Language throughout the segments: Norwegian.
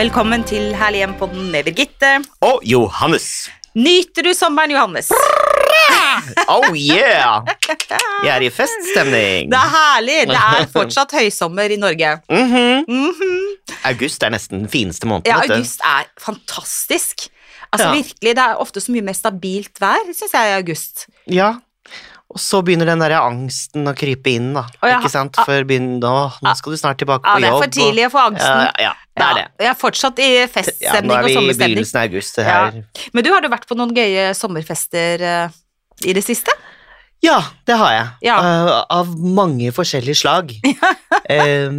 Velkommen til Herlig hjem-podden med Birgitte. Og Johannes. Nyter du sommeren, Johannes? Oh yeah! Jeg er i feststemning. Det er herlig. Det er fortsatt høysommer i Norge. Mhm. Mhm. August er nesten den fineste måneden. Ja, august er fantastisk. Altså Ja. virkelig, Det er ofte så mye mer stabilt vær, syns jeg, i august. Ja. Og så begynner den der angsten å krype inn, da. Ja. Ikke sant? Ah. For begynner, å, nå skal du snart tilbake på jobb. Ja, Det er for tidlig å få og, angsten. ja, ja, det er det. Ja, jeg er fortsatt i Ja, nå er vi i begynnelsen av august. Det Ja. Men du, har du vært på noen gøye sommerfester uh, i det siste? Ja, det har jeg. Ja. Uh, av mange forskjellige slag. uh,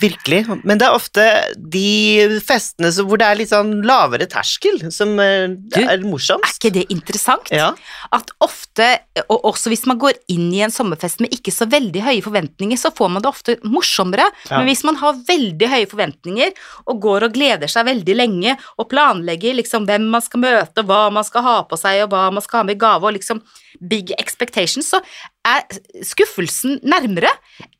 virkelig. Men det er ofte de festene hvor det er litt sånn lavere terskel, som er, Du, er Er ikke det interessant? Ja. At ofte, og også hvis man går inn i en sommerfest med ikke så veldig høye forventninger, så får man det ofte morsommere. Ja. Men hvis man har veldig høye forventninger og går og gleder seg veldig lenge og planlegger liksom hvem man skal møte, og hva man skal ha på seg, og hva man skal ha med i gave, og liksom big expectations, så er skuffelsen nærmere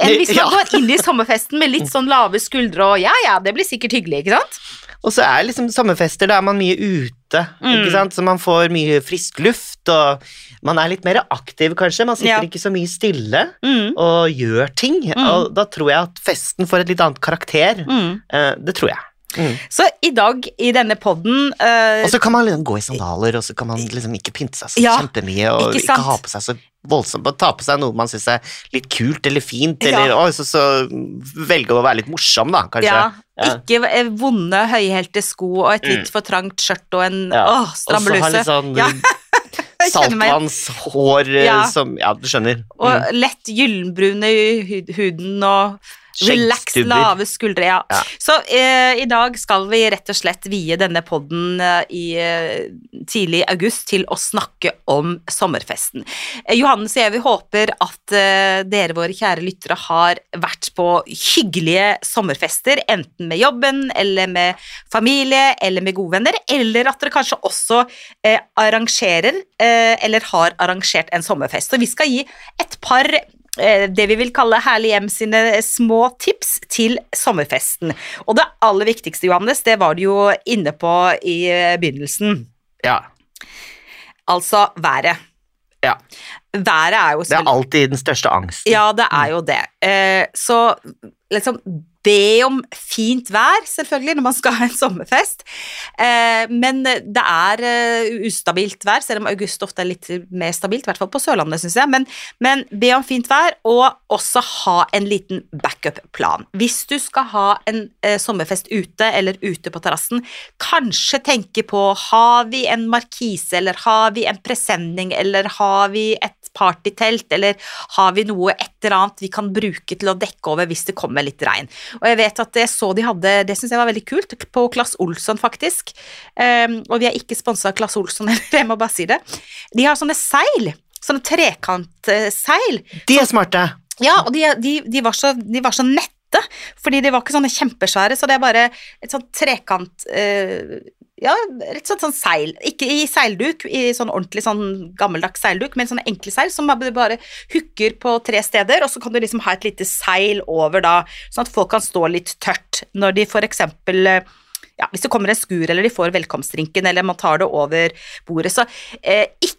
enn hvis man Ja. går inn i sommerfesten med litt sånn lave skuldre og ja, ja, det blir sikkert hyggelig, ikke sant? Og så er liksom sommerfester, da er man mye ute, Mm. ikke sant? så man får mye frisk luft, og man er litt mer aktiv kanskje, man sitter Ja. ikke så mye stille Mm. og gjør ting, og da tror jeg at festen får et litt annet karakter. Mm. Eh, det tror jeg. Mm. Så i dag i denne podden uh, Og så kan man liksom gå i sandaler, og så kan man liksom ikke pynte seg så Ja, kjempemye, og ikke ikke, ha på seg så voldsomt, og ta på seg noe man syns er litt kult eller fint, Ja. eller oi, så, så velge å være litt morsom, da, kanskje. Ja, Ja. ikke eh, vonde, høyhælte sko og et litt for trangt skjørt og en Ja. åh, Og så ha litt sånn Ja. Saltvannshår eh, Ja. som Ja, du skjønner. Og Mm. lett gyllenbrune i huden og relax, lave skuldre. Ja. Ja. Så eh, i dag skal vi rett og slett vie denne podden eh, i eh, tidlig august til å snakke om sommerfesten. Eh, Johannes og jeg vi håper at eh, dere våre kjære lyttere har vært på hyggelige sommerfester, enten med jobben eller med familie eller med gode venner, eller at dere kanskje også eh, arrangerer eller har arrangert en sommerfest. Så vi skal gi et par det vi vil kalle Herlig hjem sine små tips til sommerfesten. Og det aller viktigste, Johannes, det var du jo inne på i eh, begynnelsen. Ja. Altså været. ja. Været er jo Det er alltid den største angsten. Ja, det er jo det. Eh, så liksom be om fint vær, selvfølgelig, når man skal ha en sommerfest. Eh, men det er eh, ustabilt vær, selv om august ofte er litt mer stabilt, i hvert fall på Sørlandet, syns jeg. Men, men be om fint vær, og også ha en liten backup-plan. Hvis du skal ha en eh, sommerfest ute, eller ute på terrassen, kanskje tenke på har vi en markise, eller har vi en presenning, eller har vi et partytelt, eller har vi noe et eller annet vi kan bruke til å dekke over hvis det kommer litt regn. Og jeg vet at jeg så de hadde, det syns jeg var veldig kult, på Klass Olsson faktisk. Um, og vi er ikke sponsa av Klass Olsson, jeg må bare si det. De har sånne seil. Sånne trekantseil. De er smarte. Ja, og de, de, de, var så, de var så nette, fordi de var ikke sånne kjempesvære, så det er bare et sånt trekant eh, Ja, rett og slett sånn seil. Ikke i seilduk, i sånn ordentlig sånn gammeldags seilduk, men sånne enkle seil som bare- bare hooker på tre steder, og så kan du liksom ha et lite seil over da, sånn at folk kan stå litt tørt når de for eksempel ja, hvis det kommer en skur, eller de får velkomstdrinken, eller man tar det over bordet, så eh, ikke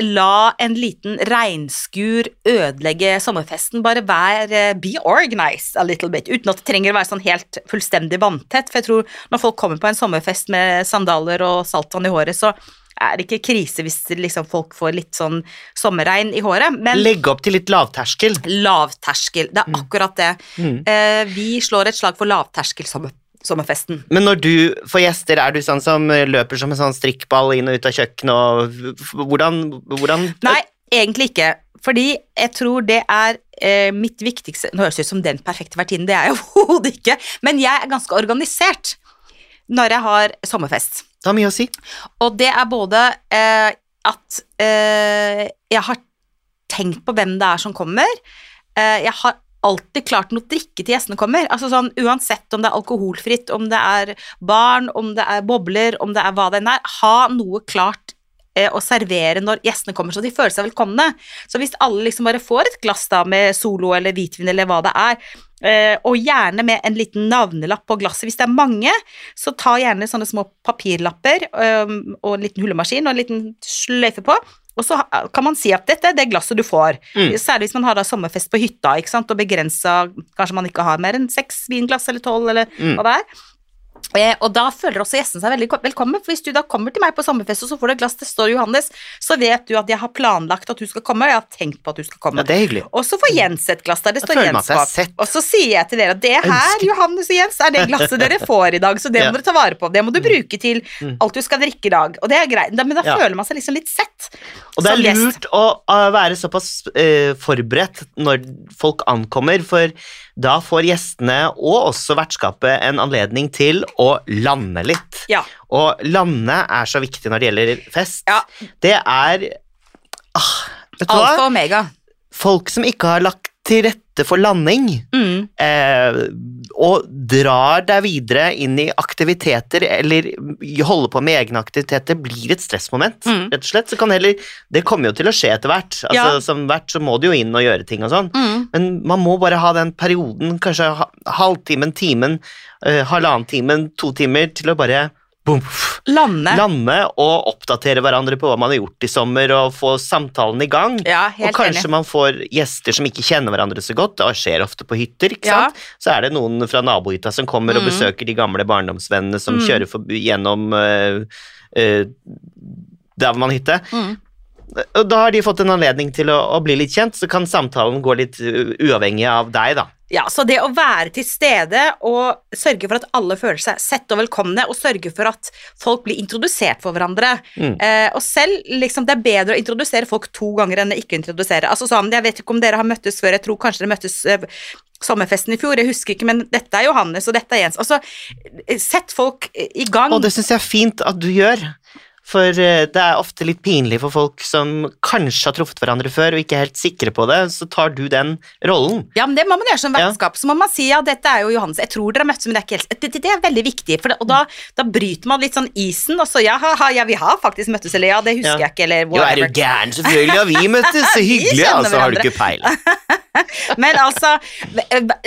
la en liten regnskur ødelegge sommerfesten, bare vær eh, be organized a little bit, uten at det trenger å være sånn helt fullstendig vanntett, for jeg tror når folk kommer på en sommerfest med sandaler og saltvann i håret, så er det ikke krise hvis liksom folk får litt sånn sommerregn i håret, men Legge opp til litt lavterskel. lavterskel, det er akkurat det. Mm. Eh, vi slår et slag for lavterskel sommer sommerfesten. Men når du får gjester, er du sånn som løper som en sånn strikkball inn og ut av kjøkkenet og Hvordan, hvordan Nei, egentlig ikke. Fordi jeg tror det er eh, mitt viktigste Nå høres det ut som den perfekte vertinnen, det er jeg overhodet ikke. Men jeg er ganske organisert når jeg har sommerfest. Det har mye å si. Og det er både eh, at eh, jeg har tenkt på hvem det er som kommer. Eh, jeg har alltid klart noe drikke til gjestene kommer. Altså sånn, Uansett om det er alkoholfritt, om det er barn, om det er bobler, om det er hva det enn er. Ha noe klart eh, å servere når gjestene kommer, så de føler seg velkomne. Så hvis alle liksom bare får et glass da med Solo eller hvitvin eller hva det er, eh, og gjerne med en liten navnelapp på glasset hvis det er mange, så ta gjerne sånne små papirlapper eh, og en liten hullemaskin og en liten sløyfe på. Og så kan man si at dette er det glasset du får. Mm. Særlig hvis man har da sommerfest på hytta ikke sant? og begrensa Kanskje man ikke har mer enn seks vinglass eller tolv, eller Mm. hva det er. Eh, og da føler også gjestene seg veldig velkommen, for hvis du da kommer til meg på sommerfest og så får du et glass det står Johannes, så vet du at jeg har planlagt at du skal komme, og jeg har tenkt på at du skal komme. Ja, det er hyggelig. Og så får Jens et glass der det står Jens på. Og så sier jeg til dere at det her, Ønsket. Johannes og Jens, er det glasset dere får i dag, så det Ja. må dere ta vare på. Det må du bruke til Mm. alt du skal drikke i dag. Og det er greit, men da Ja. føler man seg liksom litt sett. Og det er er gjest. lurt å være såpass uh, forberedt når folk ankommer, for da får gjestene og også vertskapet en anledning til å lande litt. Ja. Og lande er så viktig når det gjelder fest. Ja. Det er ah, Alfa og omega. Folk som ikke har lagt til rette for landing, Mm. eh, og drar deg videre inn i aktiviteter, eller holder på med egne aktiviteter, blir et stressmoment, Mm. rett og slett. Så kan heller Det kommer jo til å skje etter hvert. Altså, Ja. Som hvert så må du jo inn og gjøre ting og sånn. Mm. Men man må bare ha den perioden, kanskje ha- halvtimen, timen, eh, halvannen timen, to timer, til å bare boom, Lande. lande og oppdatere hverandre på hva man har gjort i sommer, og få samtalen i gang. Ja, Og kanskje enig. man får gjester som ikke kjenner hverandre så godt. Det skjer ofte på hytter. ikke Ja. sant? Så er det noen fra nabohytta som kommer og Mm. besøker de gamle barndomsvennene som Mm. kjører forbi, gjennom uh, der hvor man hytte. Mm. Og da har de fått en anledning til å, å bli litt kjent, så kan samtalen gå litt uh, uavhengig av deg, da. Ja, så det å være til stede og sørge for at alle føler seg sett og velkomne, og sørge for at folk blir introdusert for hverandre. Mm. Eh, og selv, liksom, det er bedre å introdusere folk to ganger enn å ikke introdusere. Altså sånn, Jeg vet ikke om dere har møttes før, jeg tror kanskje dere møttes eh, sommerfesten i fjor, jeg husker ikke, men dette er Johannes, og dette er Jens. Altså, sett folk i gang. Og det syns jeg er fint at du gjør. For eh, det er ofte litt pinlig for folk som kanskje har truffet hverandre før og ikke er helt sikre på det, så tar du den rollen. Ja, men det må man gjøre som Ja. Så må man si ja, dette er jo Johannes. Jeg tror dere har møttes, men det er ikke helt det, det, er veldig viktig, for det, og da, da bryter man litt sånn isen, og så ja, ha, ha, ja, vi har faktisk møttes, eller ja, det husker Ja. jeg ikke, eller Jo, er whatever. du gæren? Selvfølgelig har vi møttes, så hyggelig, altså, har du ikke peiling. Men altså,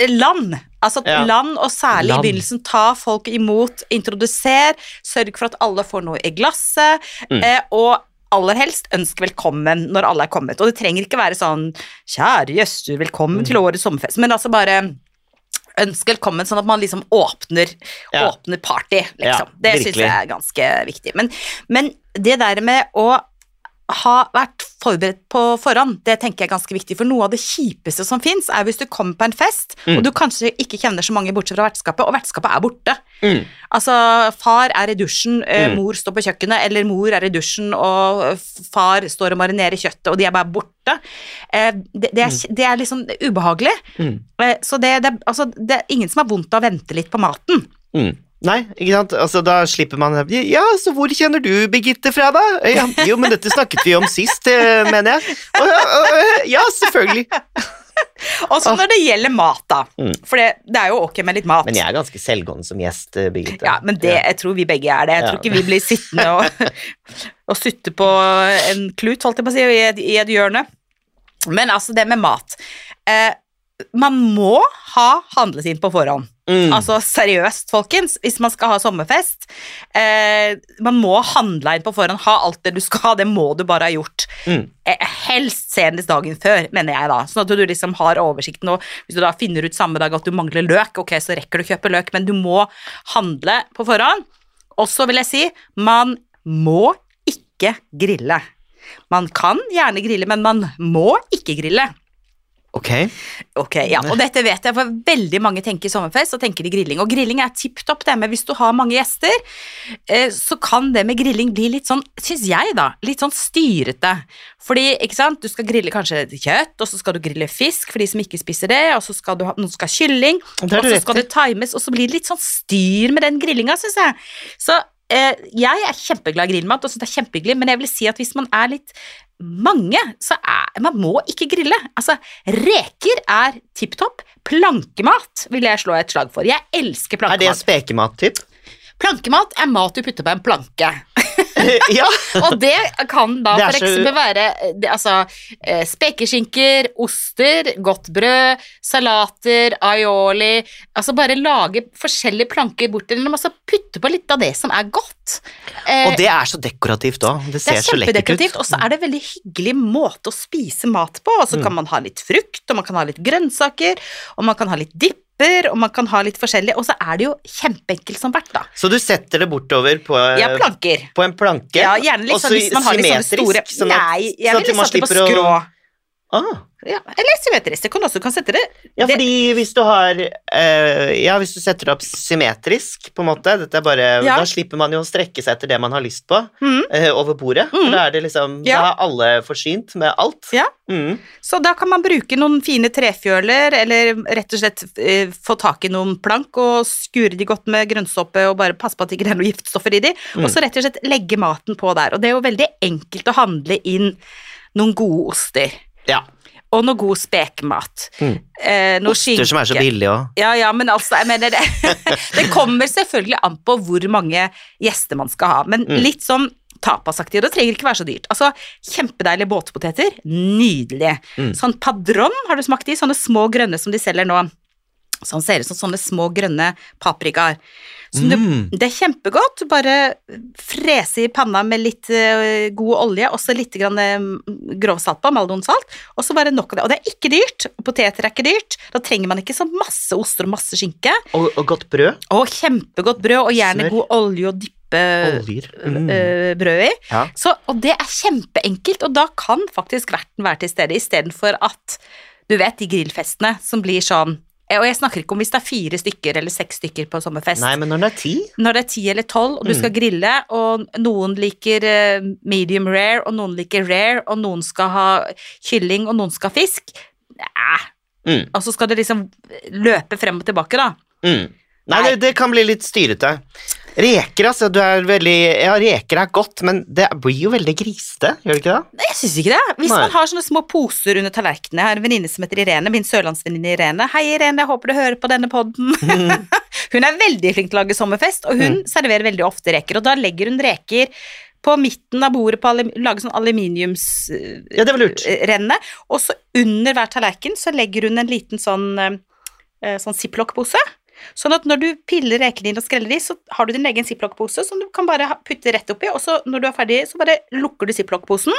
land. Altså Ja. land, og særlig Land. i begynnelsen, ta folk imot, introduser, sørg for at alle får noe i glasset, Mm. eh, og aller helst ønsk velkommen når alle er kommet. Og det trenger ikke være sånn 'kjære gjester, velkommen Mm. til årets sommerfest', men altså bare ønsk velkommen, sånn at man liksom åpner, Ja. åpner party, liksom. Ja, det syns jeg er ganske viktig. Men, men det der med å ha vært forberedt på forhånd, det tenker jeg er ganske viktig. For noe av det kjipeste som fins, er hvis du kommer på en fest, Mm. og du kanskje ikke kjenner så mange bortsett fra vertskapet, og vertskapet er borte. Mm. Altså, far er i dusjen, eh, Mm. mor står på kjøkkenet, eller mor er i dusjen, og far står og marinerer kjøttet, og de er bare borte. Eh, det, det, er, det er liksom ubehagelig. Mm. Eh, så det, det, altså, det er ingen som har vondt av å vente litt på maten. Nei, ikke sant? Altså, da slipper man Ja, så hvor kjenner du Birgitte fra, da? Ja, jo, men dette snakket vi om sist, eh, mener jeg. Ja, selvfølgelig. Og så når det gjelder mat, da. Mm. For det, det er jo ok med litt mat. Men jeg er ganske selvgående som gjest, eh, Birgitte. Ja, men det, jeg tror vi begge er det. Jeg tror ikke vi blir sittende og, og sutte på en klut, holdt jeg på å si, i et, i et hjørne. Men altså, det med mat. Eh, man må ha handlet inn på forhånd. Mm. Altså seriøst, folkens, hvis man skal ha sommerfest. Eh, man må handle inn på forhånd, ha alt det du skal ha, det må du bare ha gjort. Mm. Eh, helst senest dagen før, mener jeg da. Sånn at du liksom har oversikten, og hvis du da finner ut samme dag at du mangler løk, ok, så rekker du å kjøpe løk, men du må handle på forhånd. Og så vil jeg si, man må ikke grille. Man kan gjerne grille, men man må ikke grille. Ok. Ok, ja, og dette vet jeg, for veldig mange tenker sommerfest, og tenker de grilling. Og grilling er tipp topp, det, men hvis du har mange gjester, eh, så kan det med grilling bli litt sånn, syns jeg da, litt sånn styrete. Fordi, ikke sant, du skal grille kanskje kjøtt, og så skal du grille fisk for de som ikke spiser det, og så skal du ha, noen skal ha kylling, og så skal det times, og så blir det litt sånn styr med den grillinga, syns jeg. Så jeg er kjempeglad i grillmat, og syns det er kjempehyggelig, men jeg vil si at hvis man er litt mange, så er Man må ikke grille. Altså, reker er tipp topp. Plankemat vil jeg slå et slag for. Jeg elsker plankemat. Er det plankemat. Plankemat er mat du putter på en planke. ja. Og det kan da Det for for så- eksempel være det, altså, eh, spekeskinker, oster, godt brød, salater, aioli Altså bare lage forskjellige planker bort og putte på litt av det som er godt. Eh, Og det er så dekorativt òg. Det det ser er så lekkert ut. og så er det en veldig hyggelig måte å spise mat på. Og så Mm. kan man ha litt frukt, og man kan ha litt grønnsaker, og man kan ha litt dipper, og man kan ha litt forskjellig. Og så er det jo kjempeenkelt som hvert, da. Så du setter det bortover på, Ja, planker. på en planke? Ja, gjerne litt og sånn hvis man har litt sånne store sånn Nei, jeg sånn at man satt det på slipper å- skrå. Ah. Ja, eller symmetrisk. Det kan også kan sette det Ja, fordi hvis du har eh, Ja, hvis du setter det opp symmetrisk, på en måte Dette er bare Ja. Da slipper man jo å strekke seg etter det man har lyst på, mm. eh, over bordet. Mhm. da er det liksom Ja. Da er alle forsynt med alt. Ja. Mm. Så da kan man bruke noen fine trefjøler, eller rett og slett eh, få tak i noen plank og skure de godt med grønnsåpe og bare passe på at det ikke er noen giftstoffer i de, Mm. og så rett og slett legge maten på der. Og det er jo veldig enkelt å handle inn noen gode oster. Ja. Og noe god spekemat. Mm. Eh, noe Oster som er så skinke. billige òg. Ja, ja, men altså, jeg mener det Det kommer selvfølgelig an på hvor mange gjester man skal ha, men Mm. litt sånn tapasaktig, og det trenger ikke være så dyrt. Altså, kjempedeilige båtpoteter, nydelig. Mm. Sånn padron, har du smakt de? Sånne små grønne som de selger nå. Sånn ser ut som sånne små grønne paprikaer. Så Mm. det er kjempegodt, bare frese i panna med litt uh, god olje, og så litt grann, uh, grovsalt på, maldonsalt, og så bare nok av det. Og det er ikke dyrt, og poteter er ikke dyrt, da trenger man ikke så masse oster og masse skinke. Og, og godt brød. Og kjempegodt brød, og gjerne Smør. god olje å dyppe Oljer. Mm. eh, brød i. Ja. Så, og det er kjempeenkelt, og da kan faktisk verten være til stede, istedenfor at du vet de grillfestene som blir sånn eh, Og jeg snakker ikke om hvis det er fire stykker eller seks stykker på sommerfest. Nei, men når det er ti Når det er ti eller tolv, og du Mm. skal grille, og noen liker eh, medium rare, og noen liker rare, og noen skal ha kylling, og noen skal ha fisk Næh. mm. Og så skal det liksom løpe frem og tilbake, da. Mm. Nei, det, det kan bli litt styrete. Reker, altså. Du er veldig Ja, reker er godt, men det blir jo veldig grisete, gjør det ikke det? Nei, Jeg syns ikke det. Hvis Nei. man har sånne små poser under tallerkenene Jeg har en venninne som heter Irene, min sørlandsvenninne Irene. Hei, Irene, jeg håper du hører på denne podden. hun er veldig flink til å lage sommerfest, og hun serverer veldig ofte reker. Og da legger hun reker på midten av bordet, på lager sånn aluminiumsrenne, Ja, det var lurt. og så under hver tallerken så legger hun en liten sånn, eh, sånn ziplock-pose. Sånn at når du piller rekene dine og skreller de, så har du din egen ziplock-pose som du kan bare putte rett oppi, og så når du er ferdig, så bare lukker du ziplock-posen.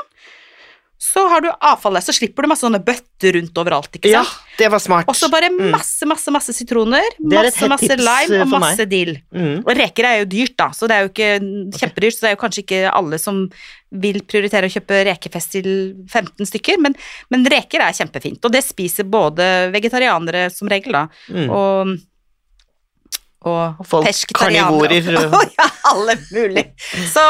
Så har du avfallet, så slipper du masse sånne bøtter rundt overalt, ikke sant? Ja, det var smart. Og så bare Mm. masse, masse, masse sitroner, er masse, masse lime eh, og masse dill. Mm. Og reker er jo dyrt, da, så det er jo ikke kjempedyrt, så det er jo kanskje ikke alle som vil prioritere å kjøpe rekefest til 15 stykker, men, men reker er kjempefint, og det spiser både vegetarianere som regel, da, Mm. og og Folk Og ja, alle mulig. Så,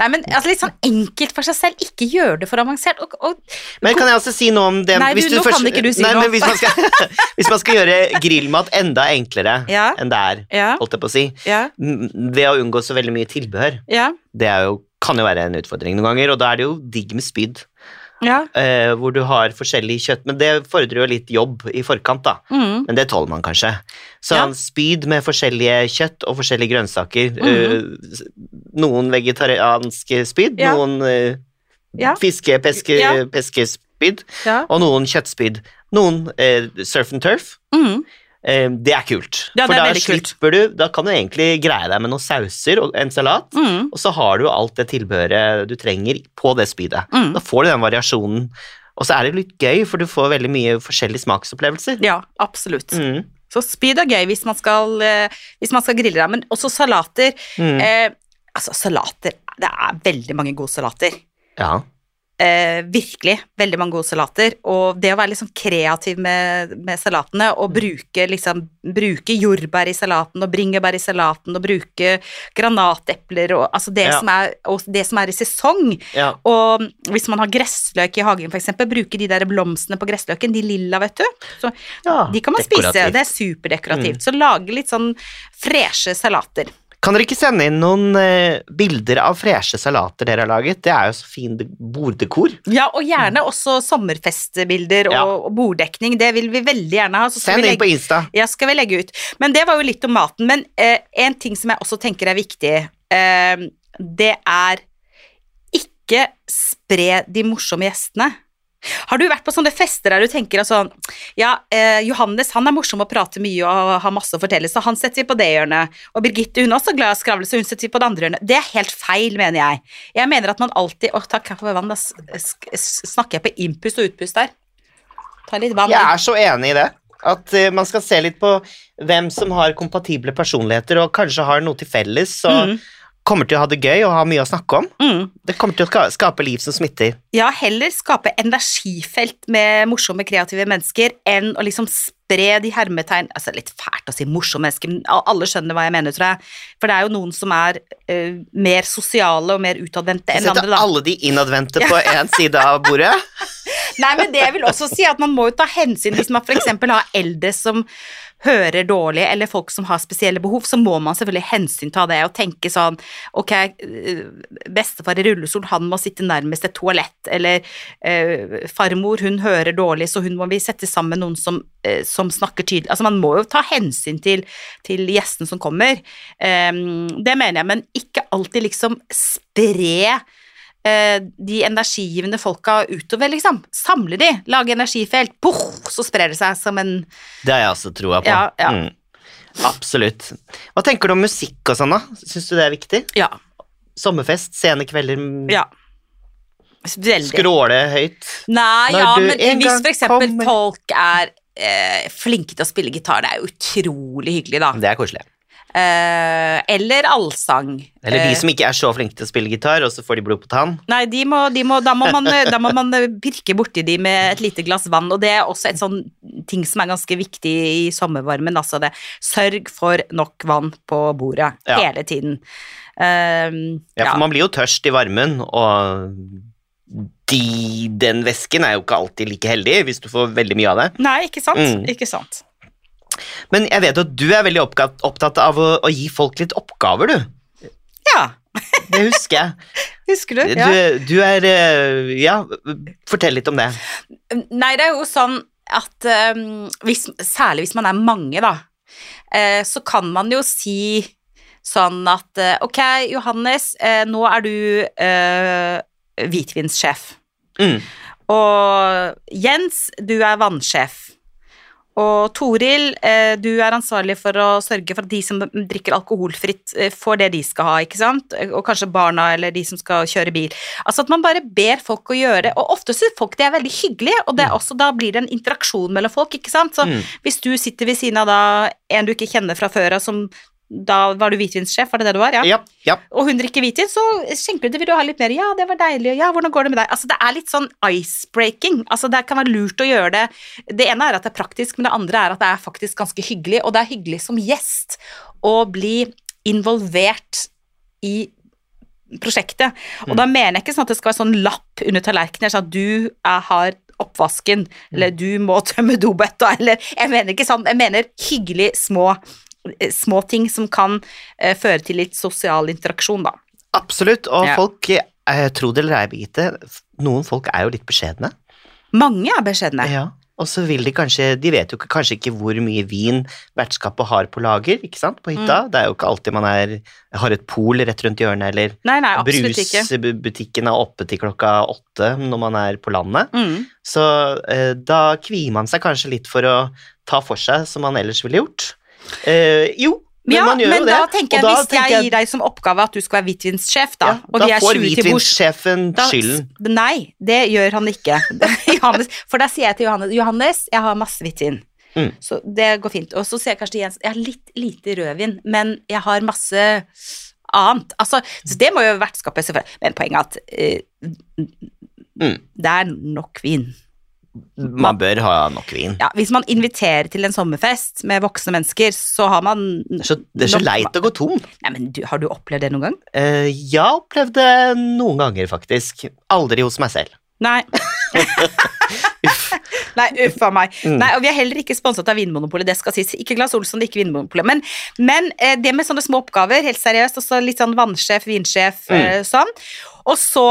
nei, men altså, litt sånn enkelt for seg selv, ikke gjør det for avansert. Og, og Men kan jeg også si noe om det Nei, du, nå kan ikke du si Nei, noe. Men hvis man, skal, hvis man skal gjøre grillmat enda enklere Ja. enn det er, ja, holdt jeg på å si, ja, ved å unngå så veldig mye tilbehør, ja, det jo, kan jo være en utfordring noen ganger, og da er det jo digg med spyd, ja. eh, hvor du har forskjellig kjøtt, men det fordrer jo litt jobb i forkant, da. Mm, Men det tåler man kanskje. Så Ja. spyd med forskjellige kjøtt og forskjellige grønnsaker. Mm. eh, noen vegetarianske spyd, Ja. noen eh, fiske, peske, peskespyd, og noen kjøttspyd. Noen eh, surf and turf. Mm. Eh, det er kult. Ja, For det er da slipper kult. du Da kan du egentlig greie deg med noen sauser og en salat, Mm. og så har du alt det tilbehøret du trenger på det spydet. Mm. Da får du den variasjonen. Og så er det litt gøy, for du får veldig mye forskjellige smaksopplevelser. Ja, absolutt. Mm. Så spyd er gøy hvis man skal, eh, hvis man skal grille deg, men også salater. Mm. Eh, altså, salater Det er veldig mange gode salater. Ja. Eh, virkelig veldig mange gode salater. Og det å være sånn kreativ med, med salatene, og bruke, liksom, bruke jordbær i salaten, og bringebær i salaten, og bruke granatepler, og altså det, Ja. som, er, og det som er i sesong. ja. Og hvis man har gressløk i hagen, eksempel, bruke de der blomstene på gressløken, de lilla, vet du. Så Ja, de kan man spise, det er superdekorativt. Så lage litt sånn freshe salater. Kan dere ikke sende inn noen eh, bilder av freshe salater dere har laget? Det er jo så fin de- borddekor. Ja, og gjerne også sommerfestbilder og, Ja. og borddekning. Det vil vi veldig gjerne ha. Send inn på Insta. ja, skal vi legge ut. Men det var jo litt om maten. Men eh, en ting som jeg også tenker er viktig, eh, det er ikke spre de morsomme gjestene. Har du vært på sånne fester der du tenker at sånn Ja, eh, Johannes han er morsom å prate mye og har masse å fortelle, så han setter vi på det hjørnet. Og Birgitte hun er også glad i å skravle, så hun setter vi på det andre hjørnet. Det er helt feil, mener jeg. Jeg mener at man alltid Å, takk for vann, da snakker jeg på innpust og utpust der. Ta litt vann. Jeg er så enig i det. At uh, man skal se litt på hvem som har kompatible personligheter og kanskje har noe til felles og Mm. Kommer til å ha det gøy og ha mye å snakke om. Mm. Det kommer til å skape liv som smitter. Ja, heller skape energifelt med morsomme, kreative mennesker enn å liksom spre de hermetegn Altså, litt fælt å si morsomme mennesker, men alle skjønner hva jeg mener, tror jeg. For det er jo noen som er uh, mer sosiale og mer utadvendte enn andre, da. alle de innadvendte på én side av bordet. Nei, men det vil også si at man må jo ta hensyn hvis man f.eks. har eldre som hører dårlig, eller folk som har spesielle behov, så må man selvfølgelig hensynta det og tenke sånn Ok, eh, bestefar i rullestol, han må sitte nærmest et toalett, eller eh, farmor, hun hører dårlig, så hun må vi sette sammen noen som, som snakker tydelig Altså, man må jo ta hensyn til, til gjesten som kommer. Det mener jeg, men ikke alltid liksom spre eh, de energigivende folka utover, liksom. Samle de, lage energifelt, poff, så sprer det seg som en Det har jeg også troa på. Ja, ja. Mm. Absolutt. Hva tenker du om musikk og sånn, da? Syns du det er viktig? Ja. Sommerfest, sene kvelder, mm, ja. Veldig. skråle høyt. Nei, Når ja, men hvis for eksempel kommer- folk er eh, flinke til å spille gitar, det er jo utrolig hyggelig, da. Det er koselig. Eh, eller allsang. Eller Eh, de som ikke er så flinke til å spille gitar, og så får de blod på tann. Nei, de må, de må, da, må man, da må man pirke borti de med et lite glass vann, og det er også en sånn ting som er ganske viktig i sommervarmen. Altså det sørg for nok vann på bordet Ja. hele tiden. Um, Ja, for man blir jo tørst i varmen, og de, den væsken er jo ikke alltid like heldig hvis du får veldig mye av det. Nei, ikke sant? Mm. Ikke sant. Men jeg vet at du er veldig oppgatt, opptatt av å, å gi folk litt oppgaver, du. Ja, Det husker jeg. husker du? Ja. Du, du er eh, Ja, fortell litt om det. Nei, det er jo sånn at um, hvis, Særlig hvis man er mange, da, uh, så kan man jo si sånn at uh, Ok, Johannes, uh, nå er du hvitvinssjef. Mm. Og Jens, du er vannsjef. Og Toril, eh, du er ansvarlig for å sørge for at de som drikker alkoholfritt, eh, får det de skal ha, ikke sant? Og kanskje barna eller de som skal kjøre bil. Altså at man bare ber folk å gjøre det, og ofte syns folk det er veldig hyggelig, og det er også, da blir det en interaksjon mellom folk, ikke sant? Så Mm. hvis du sitter ved siden av da en du ikke kjenner fra før av, som da var du hvitvinssjef, var det det du var? Ja. Ja, ja. Og hun drikker hvitvin, så skjenker du det, vil du ha litt mer? Ja, det var deilig. Ja, hvordan går det med deg? Altså, det er litt sånn ice-breaking. Altså, det kan være lurt å gjøre det. Det ene er at det er praktisk, men det andre er at det er faktisk ganske hyggelig. Og det er hyggelig som gjest å bli involvert i prosjektet. Og da mener jeg ikke sånn at det skal være sånn lapp under tallerkenen, sånn at du er, har oppvasken, eller du må tømme dobøtta, eller Jeg mener ikke sånn, jeg mener hyggelig små, eh, små ting som kan eh, føre til litt sosial interaksjon, da. Absolutt. Og Ja. folk, eh, tro det eller ei, Birgitte, noen folk er jo litt beskjedne. Mange er beskjedne. Ja. Og så vil de kanskje De vet jo kanskje ikke hvor mye vin vertskapet har på lager, ikke sant, på hytta. Mm. Det er jo ikke alltid man er, har et pol rett rundt hjørnet, eller Nei, nei, brusbutikken er oppe til klokka åtte når man er på landet. Mm. Så eh, da kvier man seg kanskje litt for å ta for seg som man ellers ville gjort. Eh, jo, men ja, man gjør men jo det. da tenker jeg, da hvis tenker jeg gir deg som oppgave at du skal være hvitvinssjef, da, ja, og da de er får 20 til bords hvitvinssjefen da, skylden. Nei, det gjør han ikke. Johannes, for da sier jeg til Johannes Johannes, jeg har masse hvitvin. Mm. Så det går fint. Og så sier jeg kanskje til Jens jeg har litt lite rødvin, men jeg har masse annet. Altså, så det må jo vertskapet selvfølgelig Men poenget er at uh, Mm. det er nok vin. Man bør ha nok vin. Ja, hvis man inviterer til en sommerfest med voksne mennesker, så har man Det så, det er så nok- leit å gå tom. Nei, men du, Har du opplevd det noen gang? Eh, jeg opplevde noen ganger, faktisk. Aldri hos meg selv. Nei. Uff. Nei, uff a meg. Mm. Nei, og vi er heller ikke sponset av Vinmonopolet, det skal sies. Ikke Glass Olsson, ikke Vinmonopolet. Men, men eh, det med sånne små oppgaver, helt seriøst, også litt sånn vannsjef, vinsjef, Mm. eh, sånn. Og så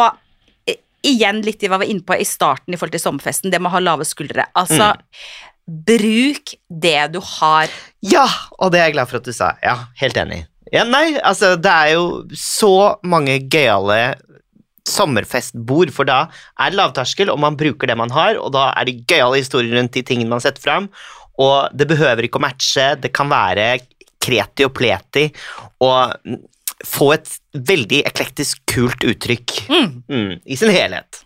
igjen litt i hva vi var inne på i starten i forhold til sommerfesten, det med å ha lave skuldre. Altså, Mm. bruk det du har. Ja, og det er jeg glad for at du sa. Ja, helt enig. Ja, nei, altså, det er jo så mange gøyale sommerfestbord, for da er det lavterskel, og man bruker det man har, og da er det gøyale historier rundt de tingene man setter fram, og det behøver ikke å matche, det kan være kreti og pleti, og få et veldig eklektisk kult uttrykk Mm. mm, i sin helhet.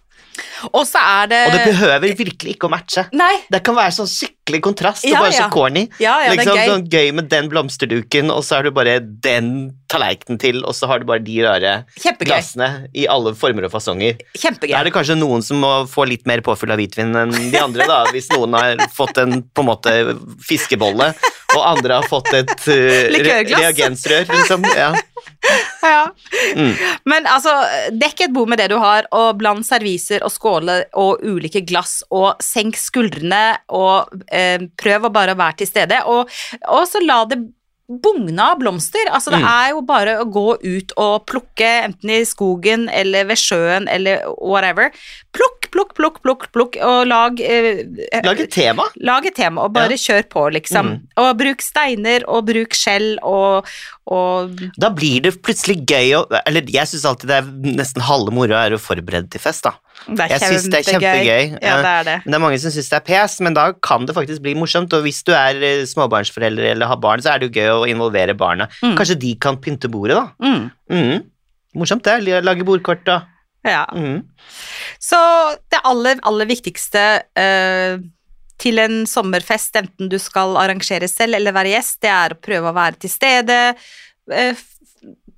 Og så er det Og det behøver virkelig ikke å matche. Nei. Det kan være sånn skikkelig kontrast og Ja, bare så corny. Ja, ja, liksom, det gøy. Sånn gøy med den blomsterduken, og så har du bare den tallerkenen til, og så har du bare de rare Kjempegøy. glassene i alle former og fasonger. Kjempegøy. Da er det kanskje noen som må få litt mer påfyll av hvitvin enn de andre, da, hvis noen har fått en på en måte fiskebolle, og andre har fått et uh, reagensrør, liksom. Ja. Ja. Mm. Men altså, dekk et bord med det du har, og bland serviser og skåler og ulike glass, og senk skuldrene, og eh, prøv å bare være til stede. Og, og så la det bugne av blomster. Altså, det Mm. er jo bare å gå ut og plukke, enten i skogen eller ved sjøen eller whatever. Plukk, plukk, plukk, plukk, plukk, og lag eh, Lag et tema. Lag et tema, og bare kjør på, liksom. Mm. Og bruk steiner, og bruk skjell, og, og Da blir det plutselig gøy å Eller jeg syns alltid det er nesten halve moroa er å forberede til fest, da. Det er Jeg syns det er kjempegøy. Ja, det er det. Det er mange som syns det er pes, men da kan det faktisk bli morsomt. Og hvis du er eh, småbarnsforelder eller har barn, så er det jo gøy å involvere barna. Mm. Kanskje de kan pynte bordet, da. Mm. Mm. Morsomt, det. Lage bordkort og Ja. mm. Så det aller, aller viktigste eh, til en sommerfest, enten du skal arrangere selv eller være gjest, det er å prøve å være til stede. Eh, f-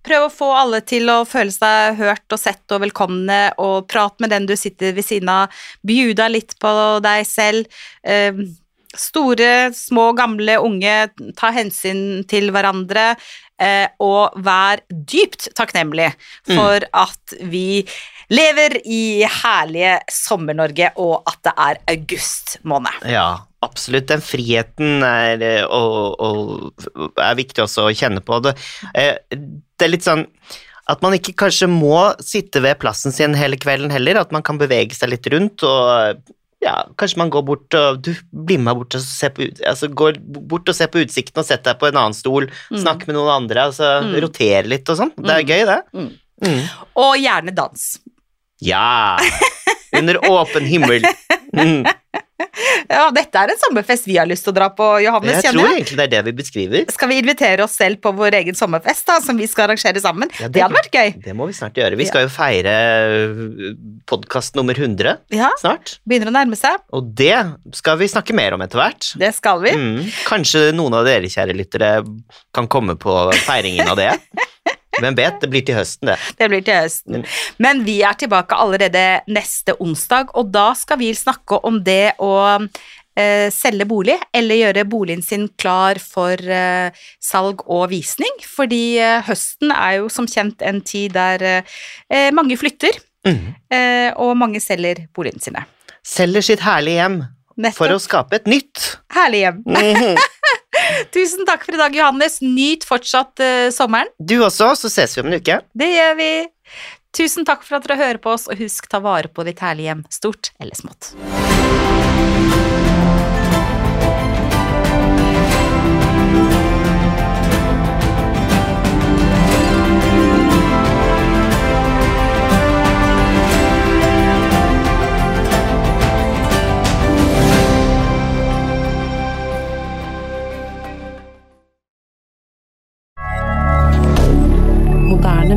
prøve å få alle til å føle seg hørt og sett og velkomne, og prate med den du sitter ved siden av. Bjuda litt på deg selv. Eh, store, små, gamle, unge, ta hensyn til hverandre. Eh, og vær dypt takknemlig for at vi lever i herlige Sommer-Norge, og at det er august måned. Ja, absolutt. Den friheten er, og, og, er viktig også å kjenne på. Det, eh, det er litt sånn at man ikke kanskje må sitte ved plassen sin hele kvelden heller, at man kan bevege seg litt rundt og ja, kanskje man går bort og Du, blir med bort og ser på, altså, går bort og ser på utsikten og setter deg på en annen stol, Snakker med noen andre, altså Mm. roterer litt og sånn. Det er Mm. gøy, det. Mm. Mm. Og gjerne dans. Ja! Under åpen himmel. Mm. Ja, dette er en sommerfest vi har lyst til å dra på, Johannes. Jeg tror jeg. egentlig det er det vi beskriver. Skal vi invitere oss selv på vår egen sommerfest, da, som vi skal arrangere sammen? Ja, det hadde vært gøy. Det må vi snart gjøre. Vi skal jo feire podkast nummer 100 Ja, snart. begynner å nærme seg. Og det skal vi snakke mer om etter hvert. Det skal vi. Mm. Kanskje noen av dere kjære lyttere kan komme på feiringen av det. Hvem vet, det blir til høsten, det. Det blir til høsten. Men vi er tilbake allerede neste onsdag, og da skal vi snakke om det å eh, selge bolig, eller gjøre boligen sin klar for eh, salg og visning. Fordi eh, høsten er jo som kjent en tid der mange flytter, Mm. og mange selger boligene sine. Selger sitt herlige hjem Nettopp. for å skape et nytt. Herlig hjem. Tusen takk for i dag, Johannes. Nyt fortsatt uh, sommeren. Du også, så ses vi om en uke. Det gjør vi. Tusen takk for at dere hører på oss, og husk ta vare på ditt herlige hjem, stort eller smått.